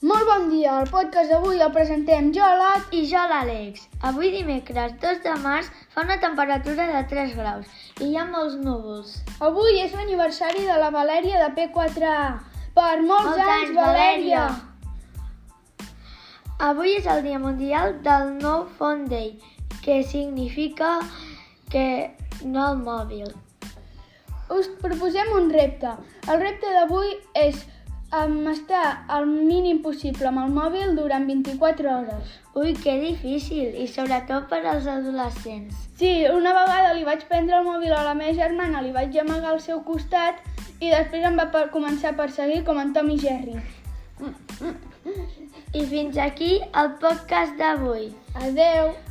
i el podcast d'avui el presentem jo, l'Ot. I jo, l'Àlex. Avui dimecres 2 de març fa una temperatura de 3 graus i hi ha molts núvols. Avui és l'aniversari de la Valèria de P4A. Per molts, Molts anys, Valèria! Avui és el Dia Mundial del No Phone Day, que significa que no al mòbil. Us proposem un repte. El repte d'avui és um, estar el mínim possible amb el mòbil durant 24 hores. Ui, que difícil, i sobretot per als adolescents. Sí, una vegada li vaig prendre el mòbil a la meva germana, li vaig amagar al seu costat i després em va per començar a perseguir com en Tom i Jerry. I fins aquí el podcast d'avui. Adeu!